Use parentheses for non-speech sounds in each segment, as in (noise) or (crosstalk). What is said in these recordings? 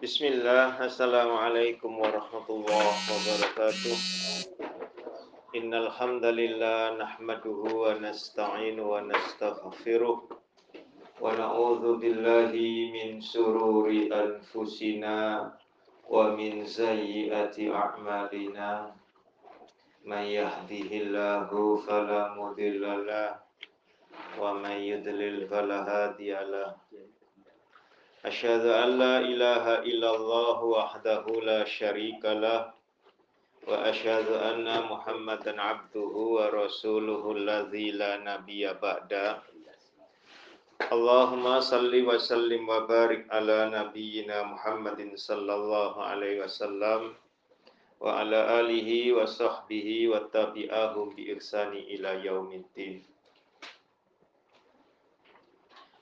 Bismillah, Assalamualaikum warahmatullahi wabarakatuh. Innal hamdalillah nahmaduhu wa nasta'inu wa nastaghfiruh wa na'udzu billahi min sururi anfusina wa min sayyiati a'malina. May yahdihillahu fala mudhillalah wa may yudlil fala hadiyalah. أشهد أن لا إله إلا الله وحده لا شريك له وأشهد أن محمدا عبده ورسوله الذي لا نبي بعده. اللهم صل وسلم وبارك على نبينا محمد صلى الله عليه وسلم وعلى آله وصحبه وتابعهم بإحسان إلى يوم الدين.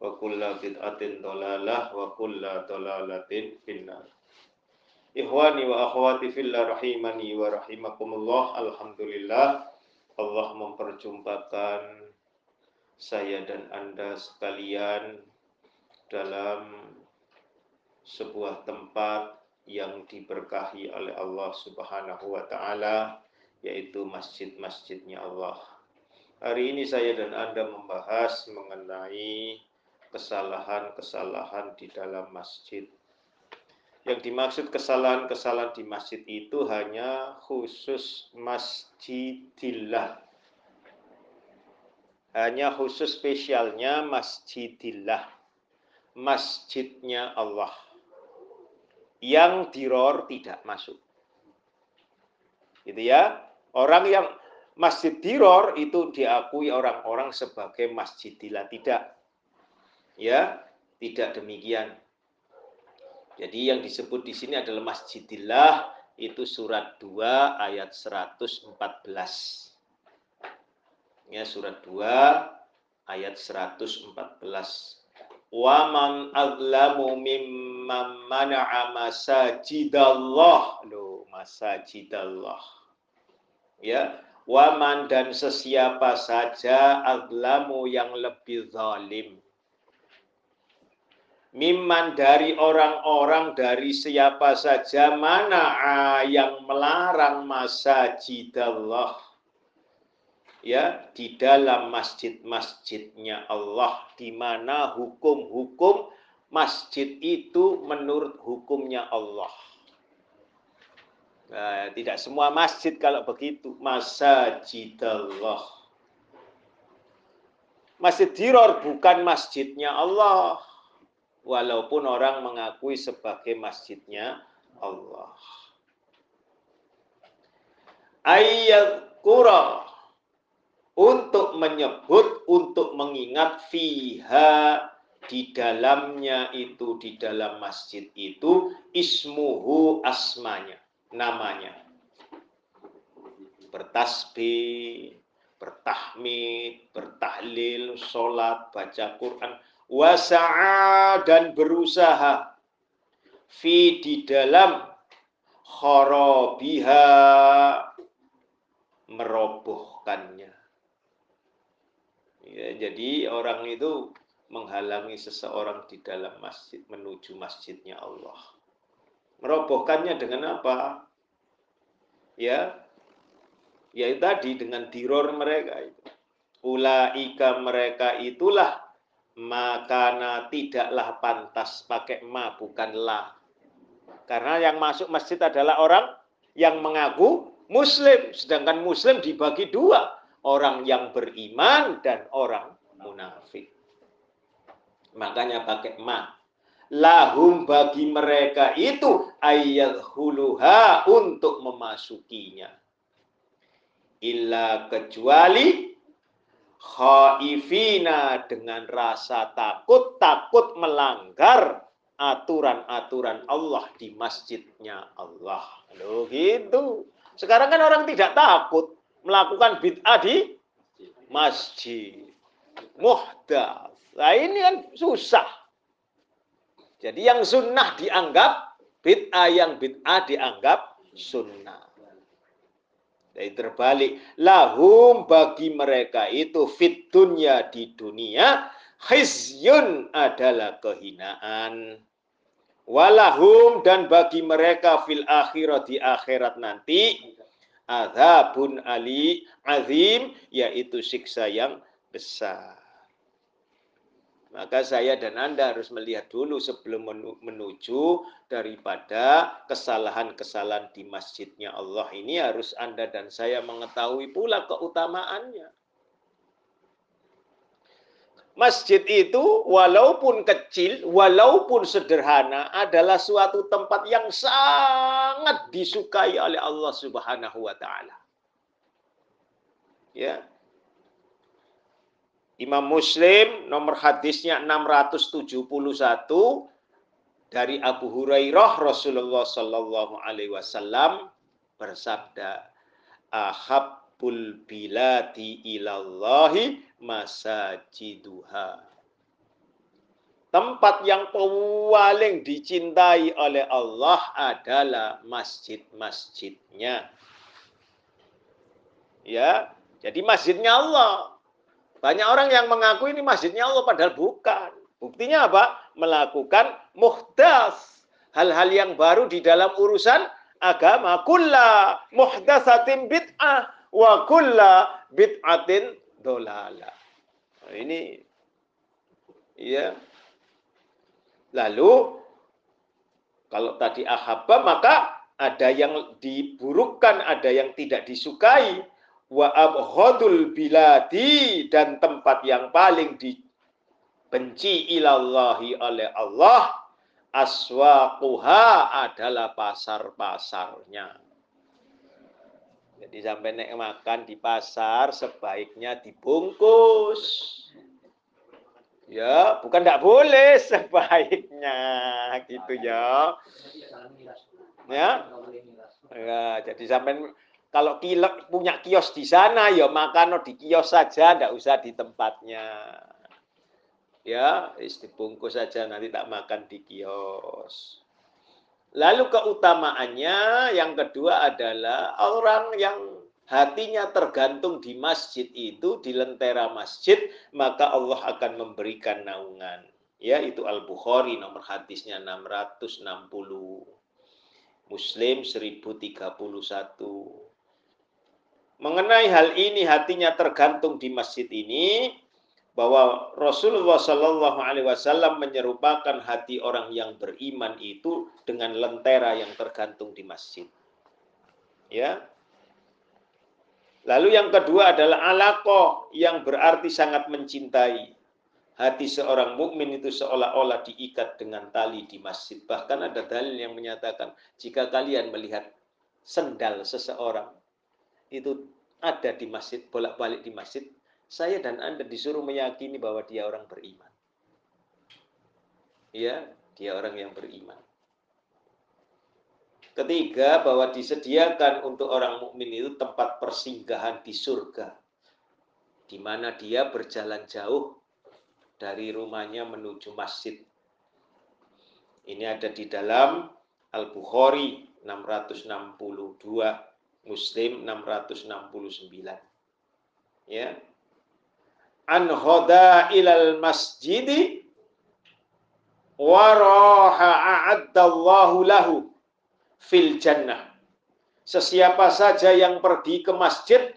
wa kulla bid'atin dolalah wa kulla dolalatin finnar. Ikhwani wa akhwati fillah rahimani wa rahimakumullah. Alhamdulillah Allah memperjumpakan saya dan Anda sekalian dalam sebuah tempat yang diberkahi oleh Allah Subhanahu wa taala yaitu masjid-masjidnya Allah. Hari ini saya dan Anda membahas mengenai kesalahan-kesalahan di dalam masjid. Yang dimaksud kesalahan-kesalahan di masjid itu hanya khusus masjidillah. Hanya khusus spesialnya masjidillah. Masjidnya Allah. Yang diror tidak masuk. Gitu ya. Orang yang masjid diror itu diakui orang-orang sebagai masjidillah. Tidak Ya, tidak demikian. Jadi yang disebut di sini adalah Masjidillah itu surat 2 ayat 114. Ya, surat 2 ayat 114. Wa man azlamu mimman mana'a masajidallah. Loh, masajidallah. Ya, waman dan sesiapa saja azlamu yang lebih zalim Miman dari orang-orang dari siapa saja mana yang melarang masajidallah ya di dalam masjid-masjidnya Allah di mana hukum-hukum masjid itu menurut hukumnya Allah. Nah, tidak semua masjid kalau begitu masajidallah. Masjid Diror bukan masjidnya Allah walaupun orang mengakui sebagai masjidnya Allah. Ayat kura untuk menyebut, untuk mengingat fiha di dalamnya itu, di dalam masjid itu, ismuhu asmanya, namanya. Bertasbih, bertahmid, bertahlil, sholat, baca Quran, wasa'a dan berusaha fi di dalam kharabiha merobohkannya. Ya, jadi orang itu menghalangi seseorang di dalam masjid menuju masjidnya Allah. Merobohkannya dengan apa? Ya, ya tadi dengan diror mereka itu. Ulaika mereka itulah makana tidaklah pantas pakai ma bukan la Karena yang masuk masjid adalah orang yang mengaku muslim. Sedangkan muslim dibagi dua. Orang yang beriman dan orang munafik. Makanya pakai ma. Lahum bagi mereka itu ayat huluha untuk memasukinya. Illa kecuali khaifina dengan rasa takut, takut melanggar aturan-aturan Allah di masjidnya Allah. Loh gitu. Sekarang kan orang tidak takut melakukan bid'ah di masjid. Muhdas. Nah ini kan susah. Jadi yang sunnah dianggap bid'ah, yang bid'ah dianggap sunnah. Jadi terbalik. Lahum bagi mereka itu fit dunya di dunia. Khizyun adalah kehinaan. Walahum dan bagi mereka fil akhirat di akhirat nanti azabun ali azim yaitu siksa yang besar. Maka saya dan Anda harus melihat dulu sebelum menuju daripada kesalahan-kesalahan di masjidnya Allah ini harus Anda dan saya mengetahui pula keutamaannya. Masjid itu walaupun kecil, walaupun sederhana adalah suatu tempat yang sangat disukai oleh Allah Subhanahu wa taala. Ya. Imam Muslim nomor hadisnya 671 dari Abu Hurairah Rasulullah Shallallahu alaihi wasallam bersabda ahabbul bilati ilallahi masajiduha Tempat yang paling dicintai oleh Allah adalah masjid-masjidnya. Ya, jadi masjidnya Allah. Banyak orang yang mengaku ini masjidnya Allah padahal bukan. Buktinya apa? Melakukan muhdas. Hal-hal yang baru di dalam urusan agama. Kulla muhdasatin bid'ah wa kulla bid'atin dolala. Nah, ini ya. Lalu kalau tadi ahabba maka ada yang diburukkan, ada yang tidak disukai wa abhadul biladi dan tempat yang paling dibenci ilallahi oleh Allah aswaquha adalah pasar-pasarnya. Jadi sampai naik makan di pasar sebaiknya dibungkus. Ya, bukan tidak boleh (laughs) sebaiknya gitu ya. Ya. Ya, jadi sampai kalau punya kios di sana, ya makan di kios saja, tidak usah di tempatnya. Ya, dibungkus saja, nanti tak makan di kios. Lalu keutamaannya yang kedua adalah orang yang hatinya tergantung di masjid itu, di lentera masjid, maka Allah akan memberikan naungan. Ya, itu Al-Bukhari nomor hadisnya 660. Muslim 1031. Mengenai hal ini hatinya tergantung di masjid ini bahwa Rasulullah Shallallahu Alaihi Wasallam menyerupakan hati orang yang beriman itu dengan lentera yang tergantung di masjid. Ya. Lalu yang kedua adalah alaqoh yang berarti sangat mencintai. Hati seorang mukmin itu seolah-olah diikat dengan tali di masjid. Bahkan ada dalil yang menyatakan jika kalian melihat sendal seseorang itu ada di masjid, bolak-balik di masjid, saya dan Anda disuruh meyakini bahwa dia orang beriman. Ya, dia orang yang beriman. Ketiga, bahwa disediakan untuk orang mukmin itu tempat persinggahan di surga. Di mana dia berjalan jauh dari rumahnya menuju masjid. Ini ada di dalam Al-Bukhari 662 Muslim 669. Ya. An hoda ilal masjidi waraha a'addallahu lahu fil jannah. Sesiapa saja yang pergi ke masjid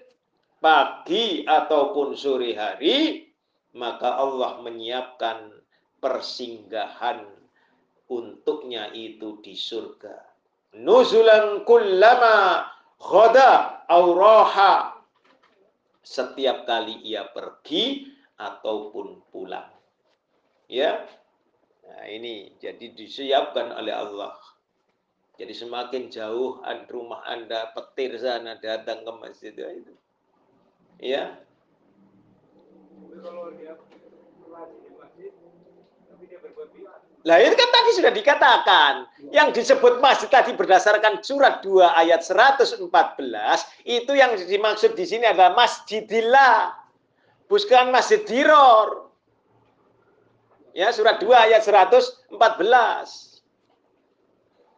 pagi ataupun sore hari, maka Allah menyiapkan persinggahan untuknya itu di surga. Nuzulan kullama khoda auraha. Setiap kali ia pergi ataupun pulang. Ya. Nah, ini jadi disiapkan oleh Allah. Jadi semakin jauh rumah Anda, petir sana datang ke masjid itu. Ya. kalau dia Nah itu kan tadi sudah dikatakan. Yang disebut masjid tadi berdasarkan surat 2 ayat 114. Itu yang dimaksud di sini adalah masjidillah. Bukan masjid diror. Ya, surat 2 ayat 114.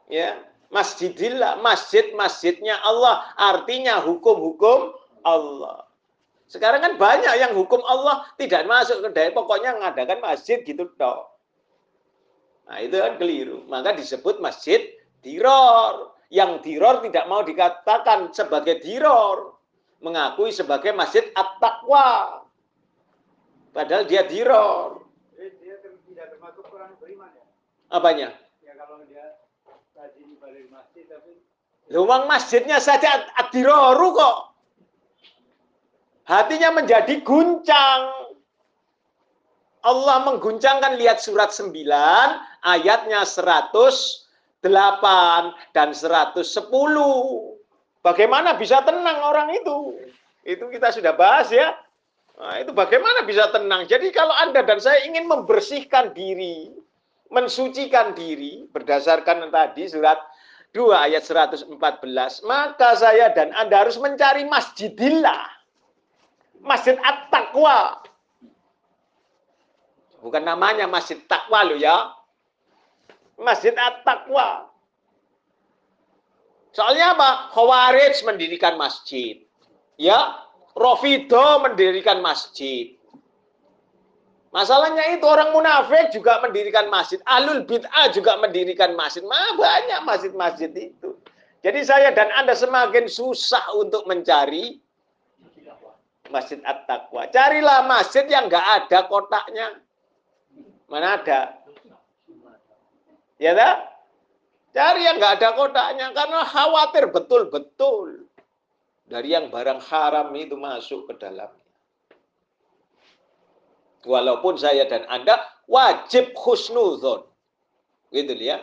Ya, masjidillah, masjid-masjidnya Allah. Artinya hukum-hukum Allah. Sekarang kan banyak yang hukum Allah tidak masuk ke daerah, pokoknya mengadakan masjid gitu toh. Nah, itu kan keliru. Maka disebut masjid diror. Yang diror tidak mau dikatakan sebagai diror. Mengakui sebagai masjid at-taqwa. Padahal dia diror. Dia tidak termasuk orang beriman ya? Apanya? Ya kalau dia rajin ibadah masjid tapi Luang masjidnya saja ad-diroru kok. Hatinya menjadi guncang. Allah mengguncangkan lihat surat 9 ayatnya 108 dan 110. Bagaimana bisa tenang orang itu? Itu kita sudah bahas ya. Nah, itu bagaimana bisa tenang? Jadi kalau Anda dan saya ingin membersihkan diri, mensucikan diri berdasarkan tadi surat 2 ayat 114, maka saya dan Anda harus mencari masjidillah. Masjid At-Taqwa Bukan namanya Masjid Takwa lo ya. Masjid At-Taqwa. Soalnya apa? Khawarij mendirikan masjid. Ya, Rofido mendirikan masjid. Masalahnya itu orang munafik juga mendirikan masjid. Alul bid'ah juga mendirikan masjid. Ma, banyak masjid-masjid itu. Jadi saya dan Anda semakin susah untuk mencari masjid at-taqwa. Carilah masjid yang nggak ada kotaknya. Mana ada? Ya tak? Cari yang nggak ada kotaknya karena khawatir betul-betul dari yang barang haram itu masuk ke dalamnya. Walaupun saya dan Anda wajib khusnuzon. Gitu ya.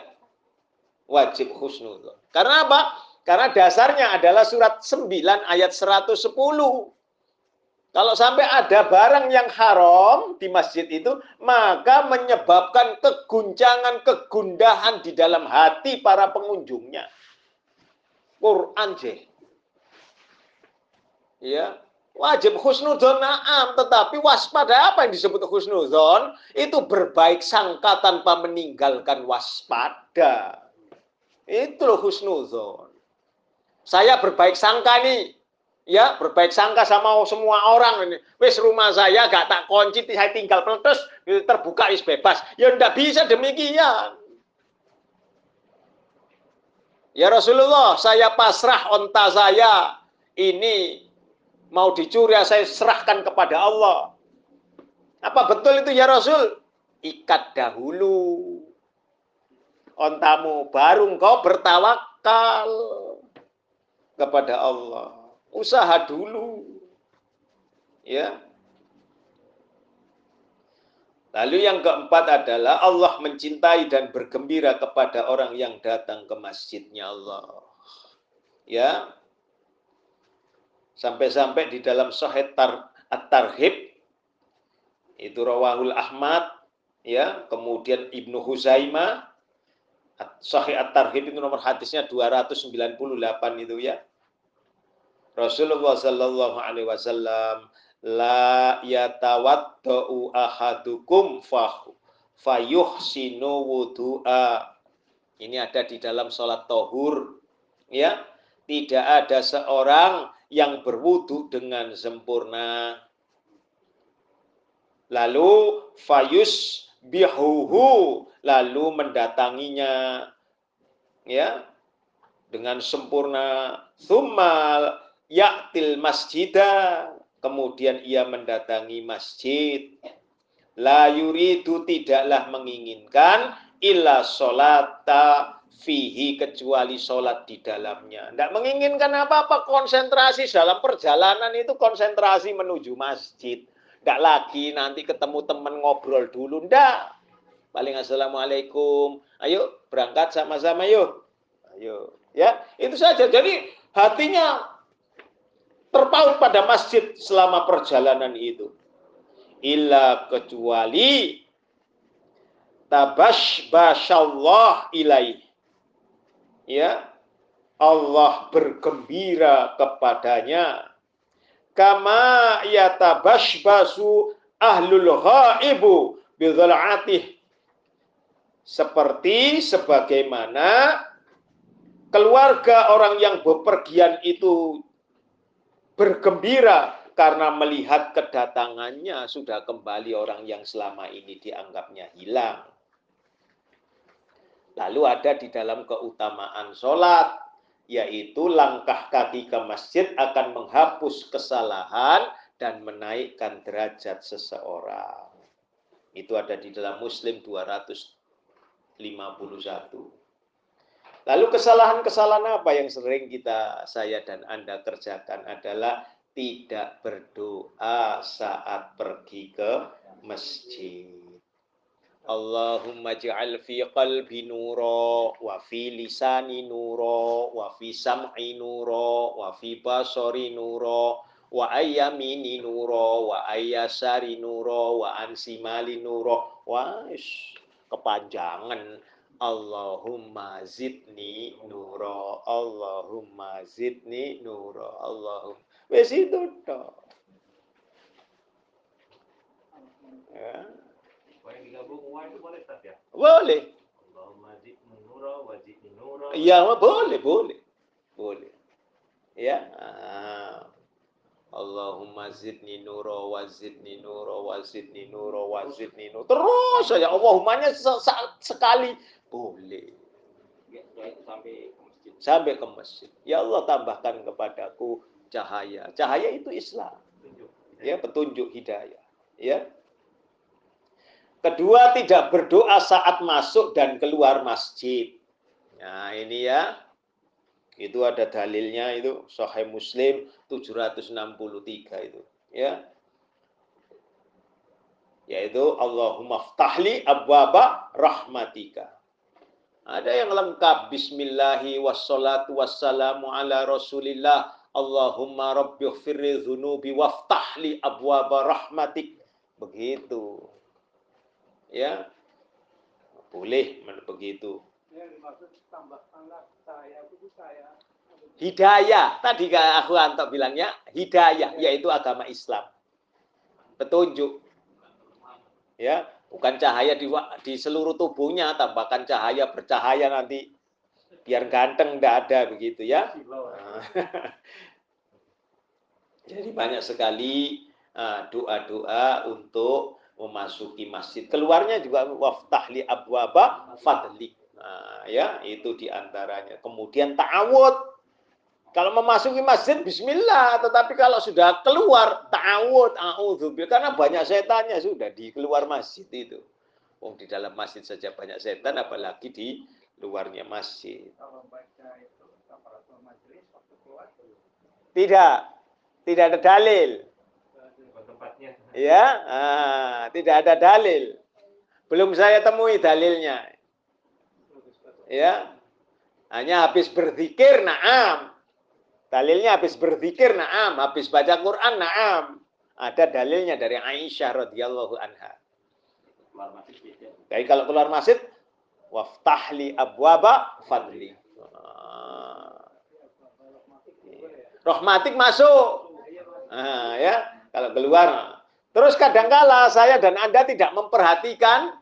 Wajib khusnuzon. Karena apa? Karena dasarnya adalah surat 9 ayat 110. Kalau sampai ada barang yang haram di masjid itu, maka menyebabkan keguncangan, kegundahan di dalam hati para pengunjungnya. Quran je. Ya, wajib husnudon na'am, tetapi waspada apa yang disebut husnudon? Itu berbaik sangka tanpa meninggalkan waspada. Itu loh husnudon. Saya berbaik sangka nih, ya berbaik sangka sama semua orang ini. Wis rumah saya gak tak kunci, saya tinggal peletus, terbuka is bebas. Ya ndak bisa demikian. Ya Rasulullah, saya pasrah onta saya. Ini mau dicuri, saya serahkan kepada Allah. Apa betul itu ya Rasul? Ikat dahulu ontamu, baru engkau bertawakal kepada Allah usaha dulu. Ya. Lalu yang keempat adalah Allah mencintai dan bergembira kepada orang yang datang ke masjidnya Allah. Ya. Sampai-sampai di dalam Sahih At-Tarhib itu Rawahul Ahmad ya, kemudian Ibnu Huzaimah Sahih At-Tarhib itu nomor hadisnya 298 itu ya. Rasulullah Sallallahu Alaihi Wasallam la yatawaddau ahadukum fahu fayuhsinu wudu'a. Ini ada di dalam sholat tohur. Ya, tidak ada seorang yang berwudu dengan sempurna. Lalu fayus bihuhu lalu mendatanginya ya dengan sempurna. Sumal yaktil masjidah, kemudian ia mendatangi masjid. La yuridu tidaklah menginginkan illa solata fihi kecuali sholat di dalamnya. Tidak menginginkan apa-apa konsentrasi dalam perjalanan itu konsentrasi menuju masjid. Tidak lagi nanti ketemu teman ngobrol dulu. Tidak. Paling assalamualaikum. Ayo berangkat sama-sama yuk. Ayo. Ya itu saja. Jadi hatinya terpaut pada masjid selama perjalanan itu. Illa kecuali tabash basyallah ilaih. Ya Allah bergembira kepadanya. Kama yatabashbasu ahlul ghaibu bidhal'atih. Seperti sebagaimana keluarga orang yang bepergian itu bergembira karena melihat kedatangannya sudah kembali orang yang selama ini dianggapnya hilang. Lalu ada di dalam keutamaan sholat, yaitu langkah kaki ke masjid akan menghapus kesalahan dan menaikkan derajat seseorang. Itu ada di dalam Muslim 251. Lalu kesalahan-kesalahan apa yang sering kita, saya dan Anda kerjakan adalah tidak berdoa saat pergi ke masjid. Allahumma ja'al fi qalbi nuro wa fi lisani nuro wa fi sam'i nuro wa fi basari nuro wa ayyamini nuro wa ayyasari nuro wa ansimali nuro wa kepanjangan Allahumma zidni nuro Allahumma zidni nuro Allahumma wes itu toh ya Boleh Ustaz ya? Boleh. Boleh, boleh. Ya. Ah. Allahumma zidni nura wa zidni nura wa zidni nura wa zidni nura. Terus saja Allahumma-nya sekali boleh. Sampai ke masjid. Sampai ke masjid. Ya Allah tambahkan kepadaku cahaya. Cahaya itu Islam. Ya, petunjuk hidayah. Ya. Kedua, tidak berdoa saat masuk dan keluar masjid. Nah, ini ya. Itu ada dalilnya itu Sahih Muslim 763 itu, ya. Yaitu Allahumma ftahli abwaba rahmatika. Ada yang lengkap. Bismillahi wassalatu wassalamu ala rasulillah. Allahumma rabbighfirli dzunubi waftahli abwaba rahmatik. Begitu. Ya. Boleh begitu. Hidayah. Tadi aku antok bilangnya hidayah yaitu agama Islam. Petunjuk. Ya bukan cahaya di, di seluruh tubuhnya tambahkan cahaya bercahaya nanti biar ganteng tidak ada begitu ya (laughs) jadi banyak sekali ah, doa-doa untuk memasuki masjid. Keluarnya juga waftahli abwaba fadli. Nah, ya, itu di antaranya. Kemudian ta'awud. Kalau memasuki masjid, bismillah. Tetapi kalau sudah keluar, ta'awud, a'udzubillah. Karena banyak setannya sudah di keluar masjid itu. Oh, di dalam masjid saja banyak setan, apalagi di luarnya masjid. Tidak. Tidak ada dalil tempatnya. Ya, ah, tidak ada dalil. Belum saya temui dalilnya. Ya, hanya habis berzikir, naam. Dalilnya habis berzikir, naam. Habis baca Quran, naam. Ada dalilnya dari Aisyah radhiyallahu anha. Jadi kalau keluar masjid, waftahli abwaba fadli. Ah. Rahmatik masuk. Nah, ya, kalau keluar. Terus kadangkala saya dan Anda tidak memperhatikan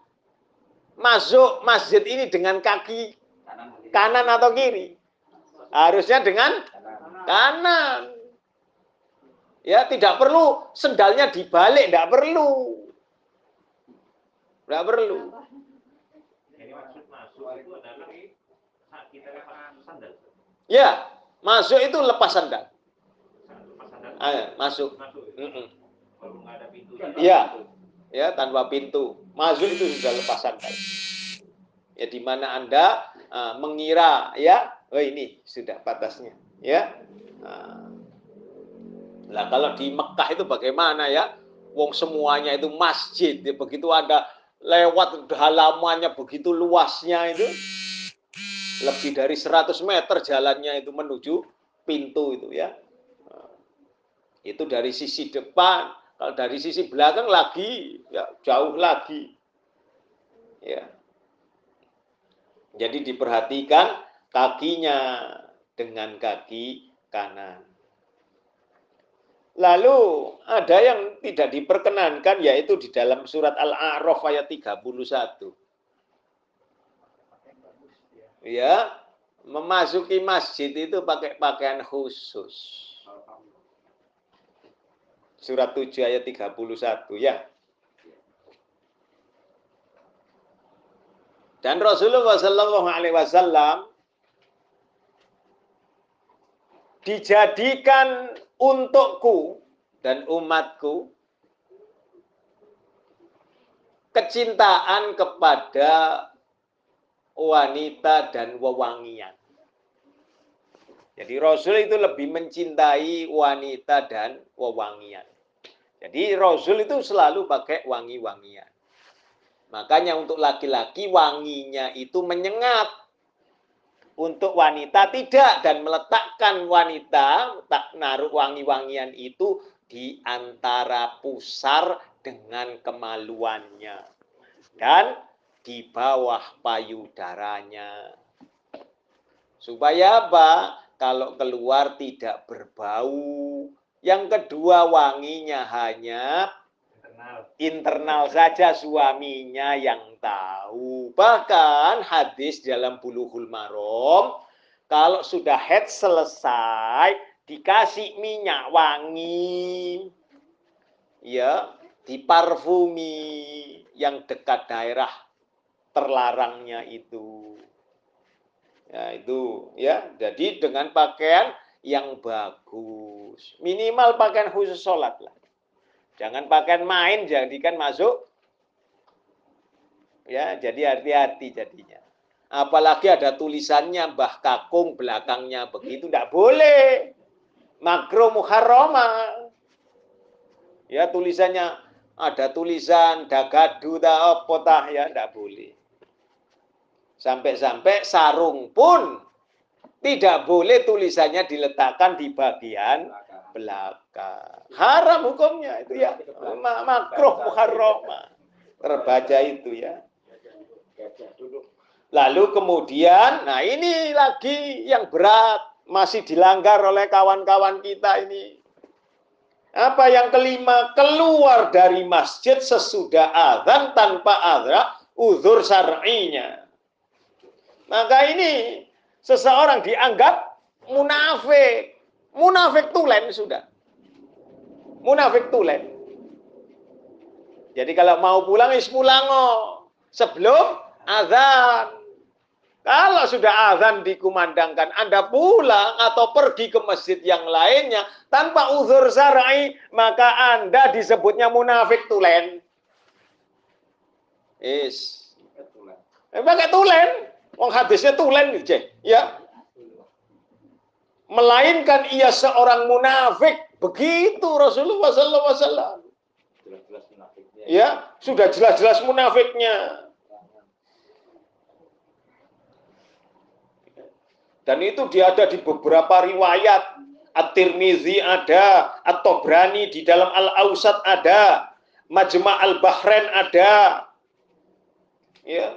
masuk masjid ini dengan kaki kanan atau kiri. Harusnya dengan kanan. Ya, tidak perlu sendalnya dibalik, tidak perlu. Tidak perlu. Ya, masuk itu lepas sandal. Ah, masuk. Iya. Ya, tanpa pintu. Masuk itu sudah lepas sandal. Ya di mana Anda uh, mengira ya, oh ini sudah batasnya, ya. Nah, kalau di Mekah itu bagaimana ya? Wong semuanya itu masjid, ya, begitu ada lewat halamannya begitu luasnya itu lebih dari 100 meter jalannya itu menuju pintu itu ya. Nah, itu dari sisi depan, kalau dari sisi belakang lagi ya jauh lagi. Ya. Jadi diperhatikan kakinya dengan kaki kanan. Lalu ada yang tidak diperkenankan yaitu di dalam surat Al-A'raf ayat 31. Ya, memasuki masjid itu pakai pakaian khusus. Surat 7 ayat 31 ya. Dan Rasulullah Shallallahu Alaihi Wasallam dijadikan untukku dan umatku kecintaan kepada wanita dan wewangian. Jadi Rasul itu lebih mencintai wanita dan wewangian. Jadi Rasul itu selalu pakai wangi-wangian. Makanya untuk laki-laki wanginya itu menyengat. Untuk wanita tidak dan meletakkan wanita tak naruh wangi-wangian itu di antara pusar dengan kemaluannya dan di bawah payudaranya. Supaya apa? Kalau keluar tidak berbau. Yang kedua wanginya hanya internal saja suaminya yang tahu. Bahkan hadis dalam buluhul marom, kalau sudah head selesai, dikasih minyak wangi, ya, diparfumi yang dekat daerah terlarangnya itu. Ya, itu ya. Jadi dengan pakaian yang bagus. Minimal pakaian khusus sholat lah. Jangan pakai main, jadikan masuk. Ya, jadi hati-hati jadinya. Apalagi ada tulisannya Mbah Kakung belakangnya begitu, tidak boleh. Makro muharrama. Ya, tulisannya ada tulisan dagadu ta apa tah ya, tidak boleh. Sampai-sampai sarung pun tidak boleh tulisannya diletakkan di bagian belakang. Haram hukumnya itu ya. Makruh muharram. Terbaca itu ya. Lalu kemudian, nah ini lagi yang berat. Masih dilanggar oleh kawan-kawan kita ini. Apa yang kelima? Keluar dari masjid sesudah azan tanpa azra uzur syar'inya. Maka ini seseorang dianggap munafik. Munafik tulen sudah. Munafik tulen. Jadi kalau mau pulang, is pulang oh. Sebelum azan. Kalau sudah azan dikumandangkan, Anda pulang atau pergi ke masjid yang lainnya tanpa uzur syar'i, maka Anda disebutnya munafik tulen. Is. Eh, pakai tulen. Wong hadisnya tulen, ya melainkan ia seorang munafik. Begitu Rasulullah SAW. Ya, sudah jelas-jelas munafiknya. Dan itu dia ada di beberapa riwayat. At-Tirmizi ada, At-Tobrani di dalam Al-Ausat ada, Majma' Al-Bahrain ada. Ya.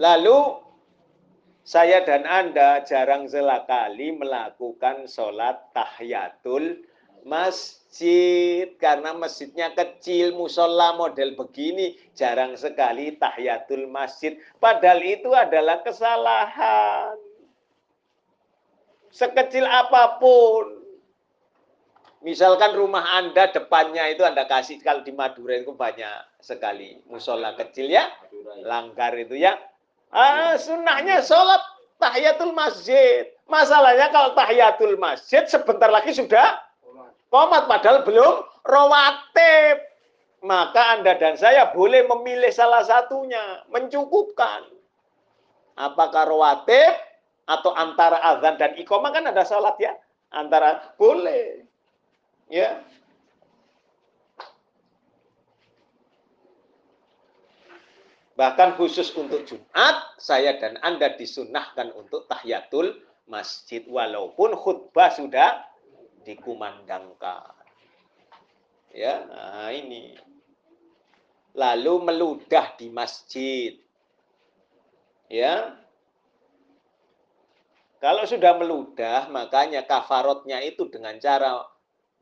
Lalu saya dan Anda jarang sekali melakukan sholat tahiyatul masjid. Karena masjidnya kecil musola model begini jarang sekali tahiyatul masjid. Padahal itu adalah kesalahan. Sekecil apa pun. Misalkan rumah anda depannya itu anda kasih kalau di Madura itu banyak sekali musola kecil ya. Langgar itu ya Ah, sunnahnya sholat tahiyatul masjid. Masalahnya kalau tahiyatul masjid sebentar lagi sudah komat padahal belum rawatib. maka Anda dan saya boleh memilih salah satunya, mencukupkan. Apakah rawatib atau antara azan dan iqamah kan ada salat ya? Antara boleh. Ya. Bahkan khusus untuk Jumat, saya dan Anda disunahkan untuk tahiyatul masjid. Walaupun khutbah sudah dikumandangkan. Ya, nah ini. Lalu meludah di masjid. Ya. Kalau sudah meludah, makanya kafarotnya itu dengan cara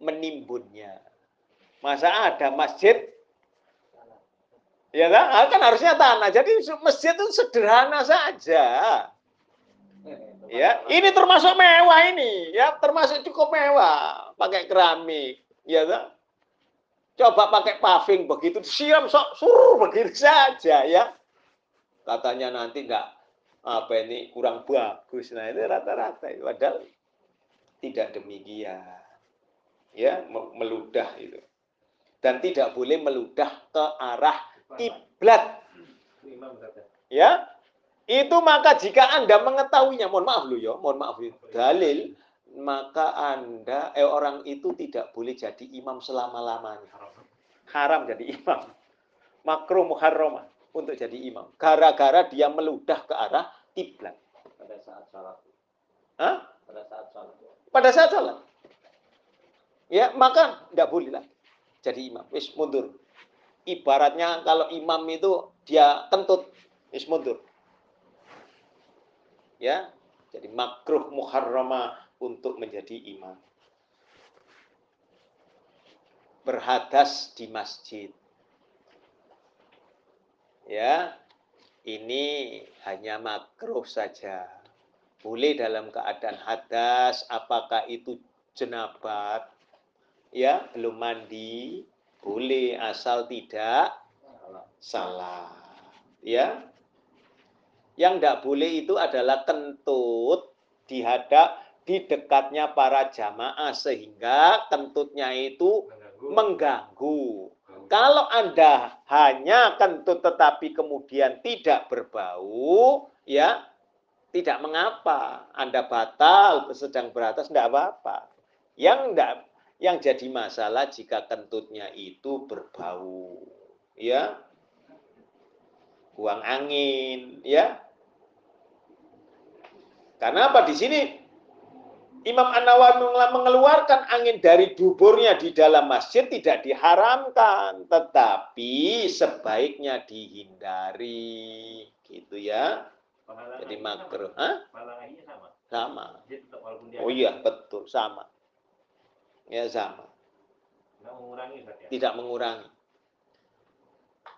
menimbunnya. Masa ada masjid Ya kan? Ah, kan harusnya tanah. Jadi masjid itu sederhana saja. Ya, ini termasuk mewah ini, ya, termasuk cukup mewah, pakai keramik, ya kan? Coba pakai paving begitu, siram sok suruh begitu saja, ya. Katanya nanti enggak apa ini kurang bagus. Nah, itu rata-rata padahal tidak demikian. Ya, meludah itu. Dan tidak boleh meludah ke arah kiblat. Ya, itu maka jika Anda mengetahuinya, mohon maaf lu ya, mohon maaf ya, dalil, maka Anda, eh orang itu tidak boleh jadi imam selama-lamanya. Haram jadi imam. Makruh muharramah untuk jadi imam. Gara-gara dia meludah ke arah kiblat. Pada saat salat. Hah? Pada saat salat. Pada saat salat. Ya, maka tidak boleh lah jadi imam. Wis mundur ibaratnya kalau imam itu dia kentut, is mundur. Ya, jadi makruh muharrama untuk menjadi imam. Berhadas di masjid. Ya, ini hanya makruh saja. Boleh dalam keadaan hadas, apakah itu jenabat, ya belum mandi, boleh asal tidak salah. Ya. Yang tidak boleh itu adalah kentut di hadap di dekatnya para jamaah sehingga kentutnya itu mengganggu. mengganggu. Kalau Anda hanya kentut tetapi kemudian tidak berbau, ya tidak mengapa. Anda batal sedang beratas tidak apa-apa. Yang tidak yang jadi masalah jika kentutnya itu berbau, ya, buang angin, ya. Karena apa di sini Imam An-Nawawi mengeluarkan angin dari duburnya di dalam masjid tidak diharamkan, tetapi sebaiknya dihindari, gitu ya. Jadi makruh, Hah? Sama. Oh iya, betul, sama ya sama. Tidak mengurangi, ya? Tidak mengurangi.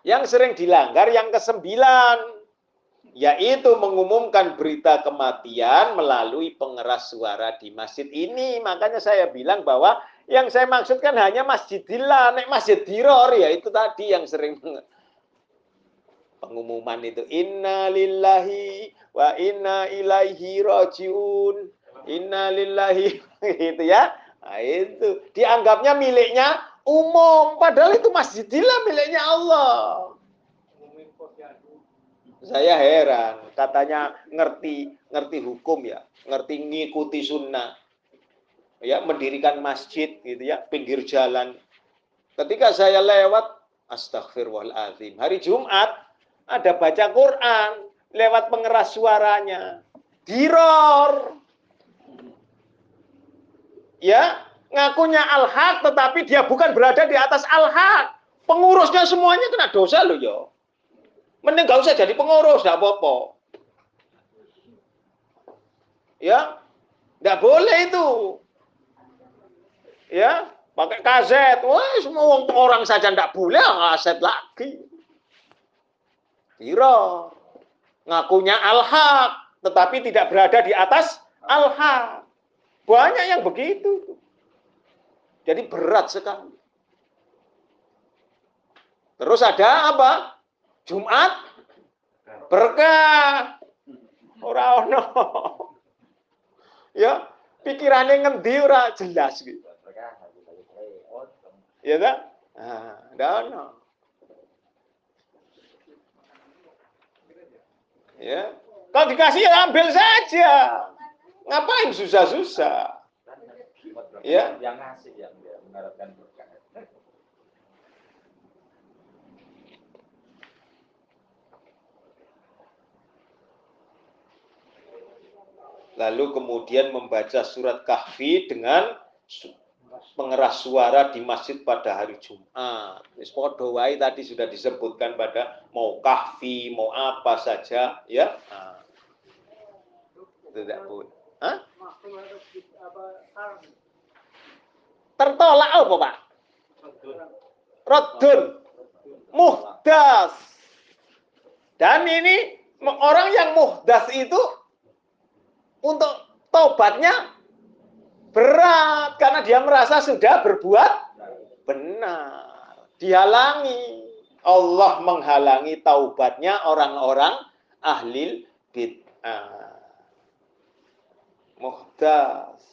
Yang sering dilanggar yang kesembilan, yaitu mengumumkan berita kematian melalui pengeras suara di masjid ini. Makanya saya bilang bahwa yang saya maksudkan hanya masjidillah, nek masjid diror ya itu tadi yang sering pengumuman itu inna lillahi wa inna ilaihi rajiun inna lillahi (laughs) gitu ya Nah, itu. Dianggapnya miliknya umum, padahal itu masjidillah miliknya Allah. Saya heran, katanya ngerti ngerti hukum ya, ngerti ngikuti sunnah, ya mendirikan masjid gitu ya, pinggir jalan. Ketika saya lewat, astagfirullahaladzim, hari Jumat ada baca Quran lewat pengeras suaranya, diror, ya ngakunya al-haq tetapi dia bukan berada di atas al-haq. Pengurusnya semuanya kena dosa loh ya. Mending gak usah jadi pengurus, gak apa-apa. Ya, nggak boleh itu. Ya, pakai kaset. Wah, semua orang saja nggak boleh kaset lagi. Kira ngakunya al-haq, tetapi tidak berada di atas al-haq. Banyak yang begitu. Jadi berat sekali. Terus ada apa? Jumat berkah. Ora ono. Ya, pikirannya ngendi ora jelas gitu. Ya? Nah, tidak ada. Ya, kalau dikasih ya ambil saja. Ngapain susah-susah? Ya. Yang ngasih yang dia mengharapkan berkah. Lalu kemudian membaca surat kahfi dengan pengeras suara di masjid pada hari Jumat. Wis wae tadi sudah disebutkan pada mau kahfi, mau apa saja, ya. Nah. Tidak boleh. Hah? Tertolak apa, Pak? Rodun. Muhdas. Dan ini orang yang muhdas itu untuk tobatnya berat karena dia merasa sudah berbuat benar. Dihalangi. Allah menghalangi taubatnya orang-orang ahli bid'ah. Muhdas.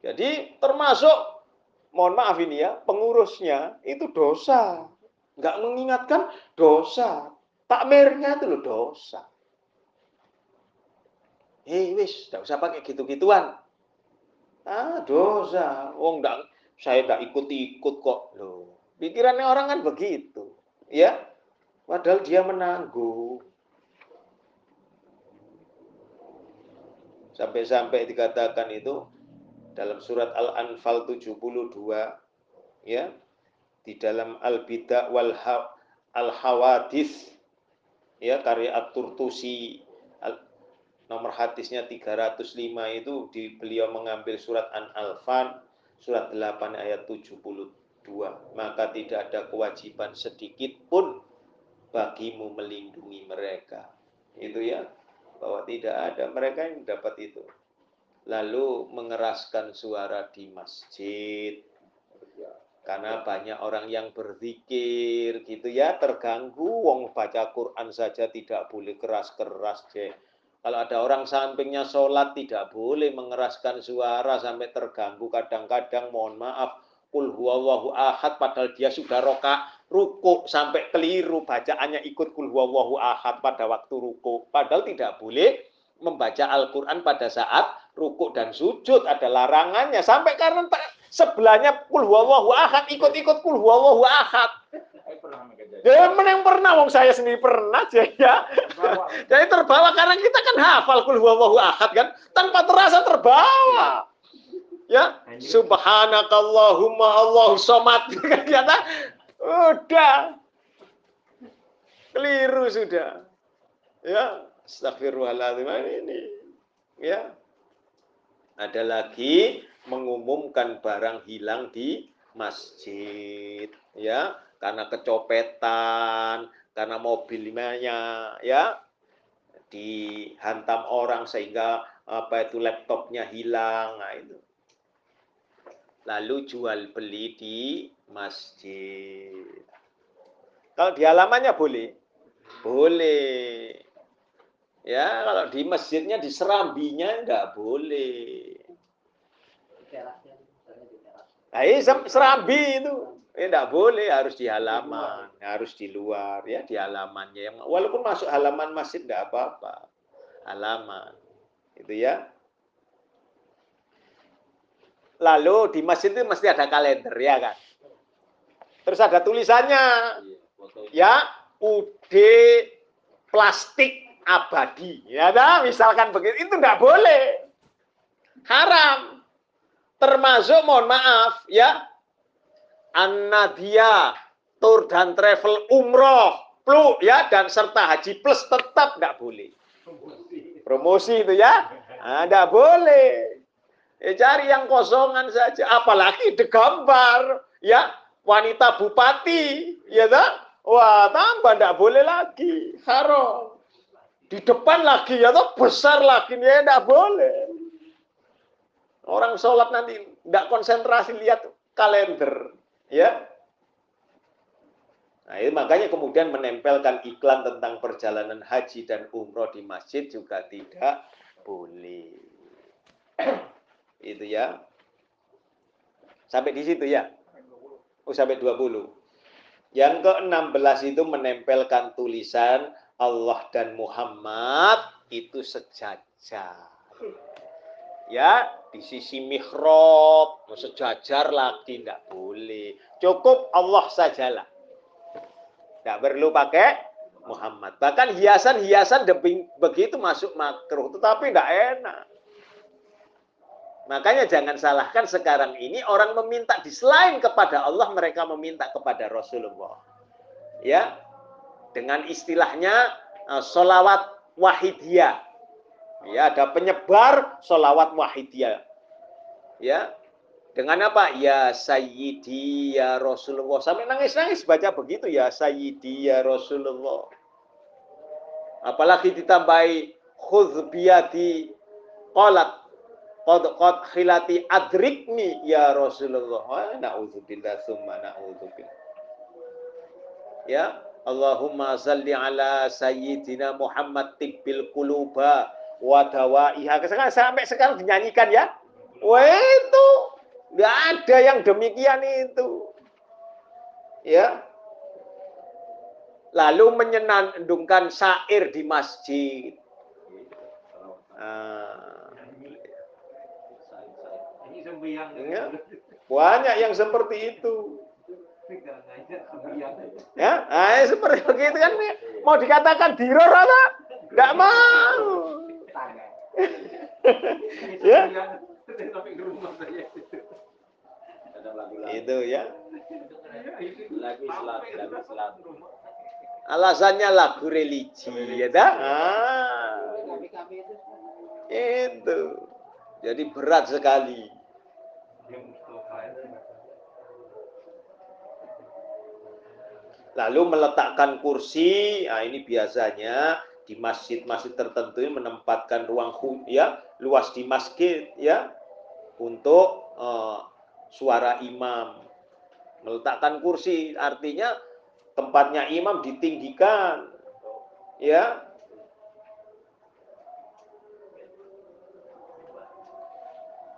Jadi termasuk mohon maaf ini ya, pengurusnya itu dosa. Enggak mengingatkan dosa. Takmirnya itu loh dosa. Eh wis, tidak usah pakai gitu-gituan. Ah, dosa. Oh, enggak, saya tidak ikut-ikut kok. Loh, pikirannya orang kan begitu. Ya, padahal dia menanggung. Sampai-sampai dikatakan itu dalam surat Al-Anfal 72 ya di dalam Al-Bida wal Al-Hawadis ya karya At-Turtusi nomor hadisnya 305 itu di beliau mengambil surat An-Alfan surat 8 ayat 72 maka tidak ada kewajiban sedikit pun bagimu melindungi mereka. Itu ya bahwa tidak ada mereka yang dapat itu lalu mengeraskan suara di masjid. Karena banyak orang yang berzikir gitu ya terganggu. Wong baca Quran saja tidak boleh keras-keras -keras, kalau ada orang sampingnya sholat tidak boleh mengeraskan suara sampai terganggu. Kadang-kadang mohon maaf, kul huwallahu ahad padahal dia sudah roka ruku sampai keliru. Bacaannya ikut kul huwallahu ahad pada waktu ruku. Padahal tidak boleh membaca Al-Quran pada saat ruku dan sujud ada larangannya. Sampai karena sebelahnya kul huwallahu ahad ikut-ikut kul huwallahu ahad. Ya yang pernah, wong saya sendiri pernah aja ya. Jadi terbawa karena kita kan hafal kul huwallahu ahad kan, tanpa terasa terbawa. Ya, subhanakallahumma Allahu somad. (laughs) Ternyata udah. Keliru sudah. Ya, astagfirullahaladzim ini. Ya. Ada lagi mengumumkan barang hilang di masjid, ya karena kecopetan, karena mobilnya ya dihantam orang sehingga apa itu laptopnya hilang, nah itu. Lalu jual beli di masjid. Kalau di halamannya boleh, boleh. Ya, kalau di masjidnya di serambinya enggak boleh. Nah, ini serambi itu. Eh, tidak boleh, harus di halaman, harus di luar, ya di halamannya. Yang walaupun masuk halaman masjid tidak apa-apa, halaman, itu ya. Lalu di masjid itu mesti ada kalender, ya kan? Terus ada tulisannya, ya UD plastik abadi, ya kan? Misalkan begitu, itu tidak boleh, haram. Termasuk, mohon maaf, ya An-Nadia, tour dan travel umroh, flu ya dan serta haji plus tetap nggak boleh. Promosi itu ya, nah, boleh. Ya, cari yang kosongan saja, apalagi degambar ya wanita bupati, ya tak? Wah, tambah nggak boleh lagi, haram. Di depan lagi ya toh besar lagi ya nggak boleh. Orang sholat nanti nggak konsentrasi lihat kalender. Ya. Nah, itu makanya kemudian menempelkan iklan tentang perjalanan haji dan umroh di masjid juga tidak boleh. itu ya. Sampai di situ ya. Oh, sampai 20. Yang ke-16 itu menempelkan tulisan Allah dan Muhammad itu sejajar. Ya, di sisi mihrab, sejajar lagi tidak boleh. Cukup Allah sajalah. Tidak perlu pakai Muhammad. Bahkan hiasan-hiasan begitu masuk makruh, tetapi tidak enak. Makanya jangan salahkan sekarang ini orang meminta di selain kepada Allah mereka meminta kepada Rasulullah. Ya. Dengan istilahnya uh, solawat wahidiyah. Ya, ada penyebar solawat wahidiyah. Ya. Dengan apa? Ya Sayyidi ya Rasulullah. Sampai nangis-nangis baca begitu ya Sayyidi ya Rasulullah. Apalagi ditambahi khudh biyadi qalat qad qad khilati adrikni ya Rasulullah. Wa na'udzubillah summa na'udzubillah. Ya, Allahumma salli ala sayyidina Muhammad tibbil quluba wa dawaiha. Sekarang sampai sekarang dinyanyikan ya. Wah itu enggak ada yang demikian itu. Ya. Lalu menyenandungkan syair di masjid. Ah Ya. Banyak yang seperti itu. Ya, nah, seperti begitu kan mau dikatakan diror apa? Enggak mau. ya. Itu ya. Alasannya lagu religi, ya dah. Ah. Itu. Jadi berat sekali. Lalu meletakkan kursi, nah ini biasanya di masjid-masjid tertentu menempatkan ruang ya luas di masjid ya untuk uh, suara imam. Meletakkan kursi artinya tempatnya imam ditinggikan ya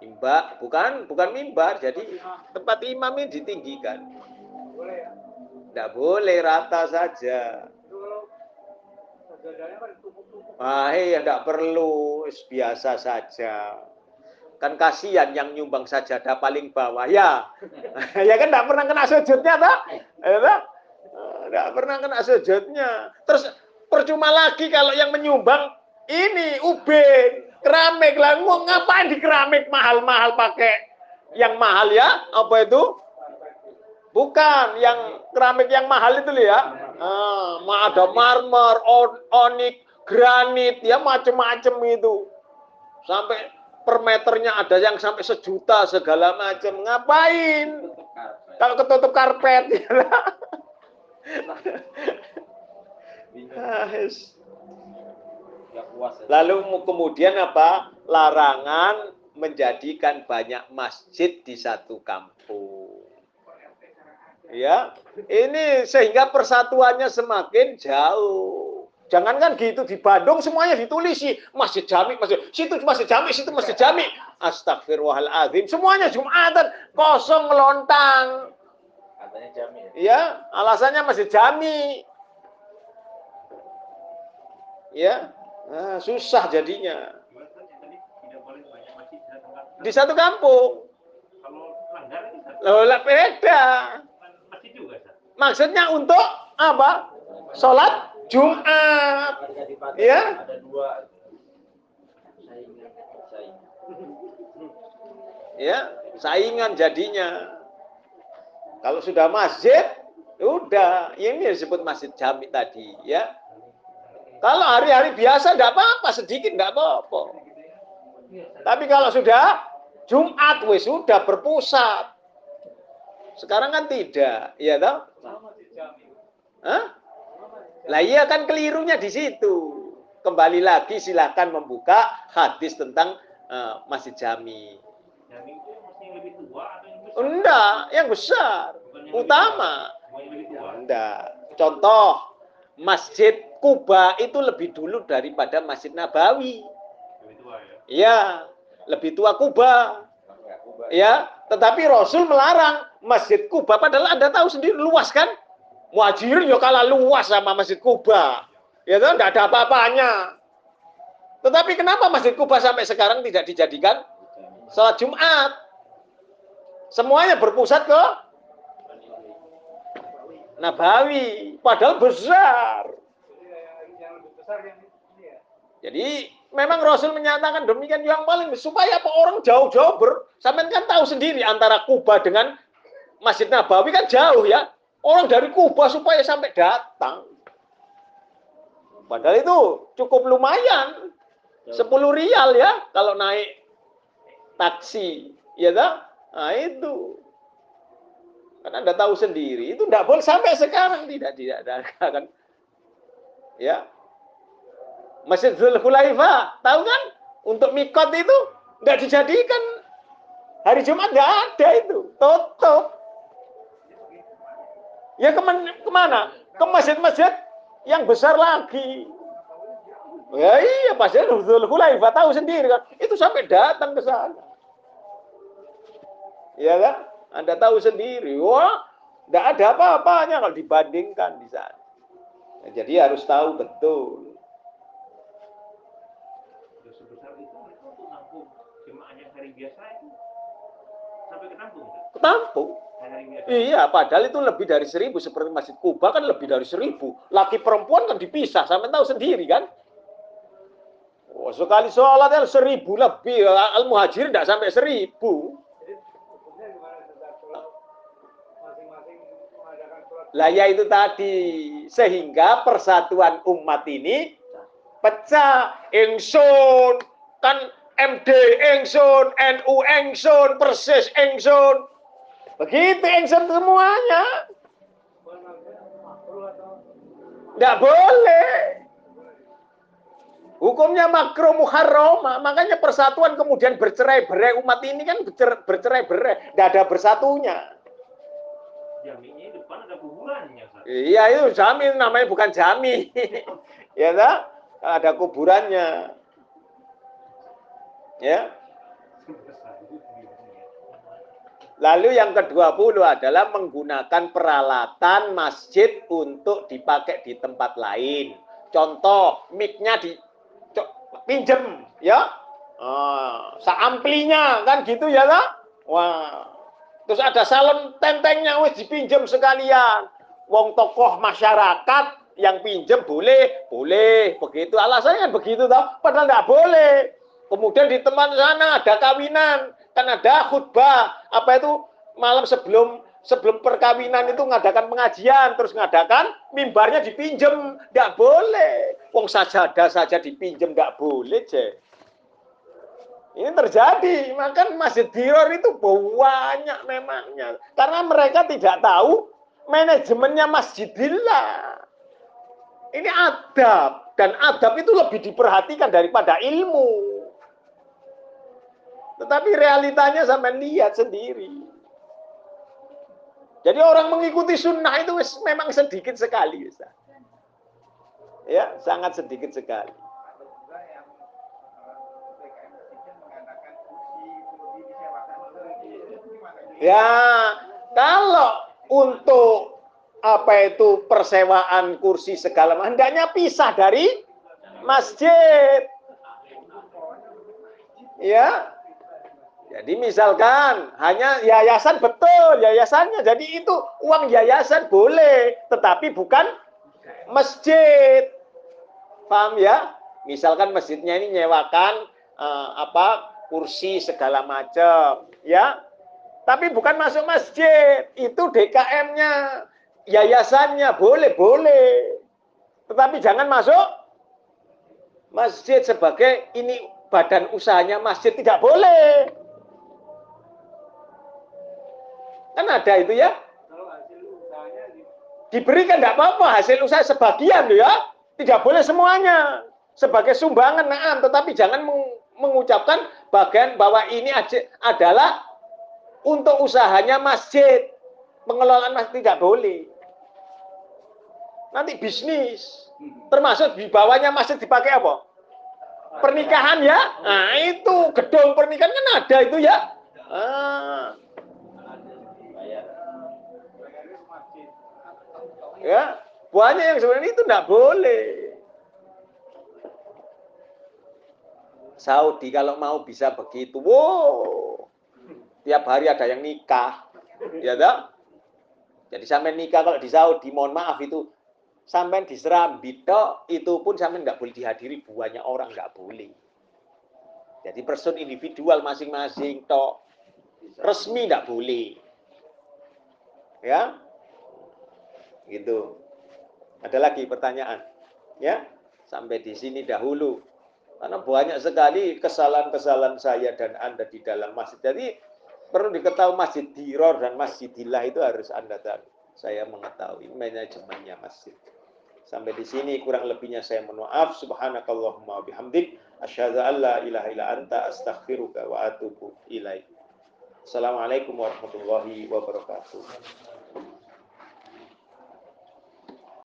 Mimbar, bukan bukan mimbar, jadi tempat imam ini ditinggikan. Tidak boleh rata saja. Ah, ya tidak perlu, biasa saja. Kan kasihan yang nyumbang sajadah paling bawah, ya. (laughs) ya kan tidak pernah kena sujudnya, tak? Ya, tidak pernah kena sujudnya. Terus percuma lagi kalau yang menyumbang ini ubin keramik lah ngapain di keramik mahal-mahal pakai yang mahal ya apa itu bukan yang keramik yang mahal itu ya. Ah, ada marmer onik granit ya macam-macam itu. Sampai per meternya ada yang sampai sejuta segala macam ngapain? Kalau ketutup karpet ya Lalu kemudian apa? Larangan menjadikan banyak masjid di satu kampung. Ya, ini sehingga persatuannya semakin jauh. Jangankan gitu di Bandung semuanya ditulisi masjid jami, masjid situ masjid jami, situ masjid jami. Astagfirullahaladzim. Semuanya Jumatan kosong lontang. Katanya jami. Ya, ya alasannya masjid jami. Ya, Nah, susah jadinya. Di satu kampung. Kalau beda. Maksudnya untuk apa? Sholat Jumat. Ya. Ya, saingan jadinya. Kalau sudah masjid, udah. Ini disebut masjid jami tadi, ya. Kalau hari-hari biasa tidak apa-apa, sedikit tidak apa-apa. Tapi kalau sudah Jumat, wes sudah berpusat. Sekarang kan tidak, iya toh? Hah? Lah iya kan kelirunya di situ. Kembali lagi silahkan membuka hadis tentang uh, masjid jami. Jami itu lebih tua Enggak, yang besar. Utama. Enggak. Contoh, Masjid Kuba itu lebih dulu daripada Masjid Nabawi. Lebih tua ya? Iya, lebih tua Kuba. Ya, tetapi Rasul melarang Masjid Kuba padahal Anda tahu sendiri luas kan? Muhajirin ya kalah luas sama Masjid Kuba. Ya kan enggak ada apa-apanya. Tetapi kenapa Masjid Kuba sampai sekarang tidak dijadikan salat Jumat? Semuanya berpusat ke Nabawi, padahal besar. Jadi memang Rasul menyatakan demikian yang paling supaya apa orang jauh-jauh ber sampai kan tahu sendiri antara Kuba dengan Masjid Nabawi kan jauh ya. Orang dari Kuba supaya sampai datang. Padahal itu cukup lumayan. 10 rial ya kalau naik taksi. Ya tak? Nah itu. Kan Anda tahu sendiri, itu tidak boleh sampai sekarang tidak tidak ada (laughs) kan. Ya. Masjid Zulhulaifa, tahu kan? Untuk mikot itu nggak dijadikan hari Jumat nggak ada itu, tutup. Ya ke mana? ke mana? Ke masjid-masjid yang besar lagi. Ya iya, Masjid Zulhulaifa tahu sendiri kan, itu sampai datang ke sana. Ya kan? Anda tahu sendiri, wah, tidak ada apa-apanya kalau dibandingkan di sana. Nah, jadi harus tahu betul. Ketampung. Iya, padahal itu lebih dari seribu seperti Masjid Kuba kan lebih dari seribu. Laki perempuan kan dipisah, sampai tahu sendiri kan. Oh, sekali sholat kan seribu lebih, al muhajir tidak sampai seribu. Lah ya itu tadi sehingga persatuan umat ini pecah. Engson kan MD Engson, NU Engson, Persis Engson. Begitu Engson semuanya. Tidak boleh. Hukumnya makro muharram, makanya persatuan kemudian bercerai-berai umat ini kan bercerai-berai, tidak ada bersatunya. Jaminya depan ada kuburannya. Iya itu jami namanya bukan jami. (laughs) ya tak? Ada kuburannya. Ya. (laughs) Lalu yang ke-20 adalah menggunakan peralatan masjid untuk dipakai di tempat lain. Contoh, mic-nya di pinjem, ya. Ah, seamplinya kan gitu ya tak? Wah. Terus ada salon tentengnya wis dipinjem sekalian. Wong tokoh masyarakat yang pinjem boleh, boleh. Begitu alasannya kan begitu toh. Padahal nggak boleh. Kemudian di tempat sana ada kawinan, kan ada khutbah. Apa itu malam sebelum sebelum perkawinan itu ngadakan pengajian, terus ngadakan mimbarnya dipinjem, nggak boleh. Wong sajadah saja dipinjem nggak boleh, Cek. Ini terjadi, maka masjid diror itu banyak memangnya. Karena mereka tidak tahu manajemennya masjidillah. Ini adab, dan adab itu lebih diperhatikan daripada ilmu. Tetapi realitanya sampai lihat sendiri. Jadi orang mengikuti sunnah itu memang sedikit sekali. Ya, sangat sedikit sekali. Ya, kalau untuk apa itu persewaan kursi segala macam hendaknya pisah dari masjid. Ya. Jadi misalkan hanya yayasan betul, yayasannya. Jadi itu uang yayasan boleh, tetapi bukan masjid. Paham ya? Misalkan masjidnya ini nyewakan eh, apa kursi segala macam, ya. Tapi bukan masuk masjid, itu DKM-nya, yayasannya boleh, boleh. Tetapi jangan masuk masjid sebagai ini badan usahanya masjid tidak boleh. Kan ada itu ya. Diberikan tidak apa-apa hasil usaha sebagian loh ya. Tidak boleh semuanya. Sebagai sumbangan naam, tetapi jangan meng- mengucapkan bagian bahwa ini adalah untuk usahanya masjid. Pengelolaan masjid tidak boleh. Nanti bisnis. Termasuk di bawahnya masjid dipakai apa? Pernikahan ya. Nah, itu gedung pernikahan kan ada itu ya. Ah, Ya, banyak yang sebenarnya itu tidak boleh. Saudi kalau mau bisa begitu, wow, tiap hari ada yang nikah, ya tak? Jadi sampai nikah kalau di Saudi, mohon maaf itu sampai di Serambi tok, itu pun sampai nggak boleh dihadiri banyak orang nggak boleh. Jadi person individual masing-masing tok resmi nggak boleh. Ya, gitu. Ada lagi pertanyaan? Ya, sampai di sini dahulu. Karena banyak sekali kesalahan-kesalahan saya dan Anda di dalam masjid. Jadi perlu diketahui masjid diror dan masjidillah itu harus Anda tahu. Saya mengetahui manajemennya masjid. Sampai di sini kurang lebihnya saya mohon maaf. Subhanakallahumma bihamdik. Asyhadu an la ilaha illa anta astaghfiruka wa atubu ilaik. Assalamualaikum warahmatullahi wabarakatuh.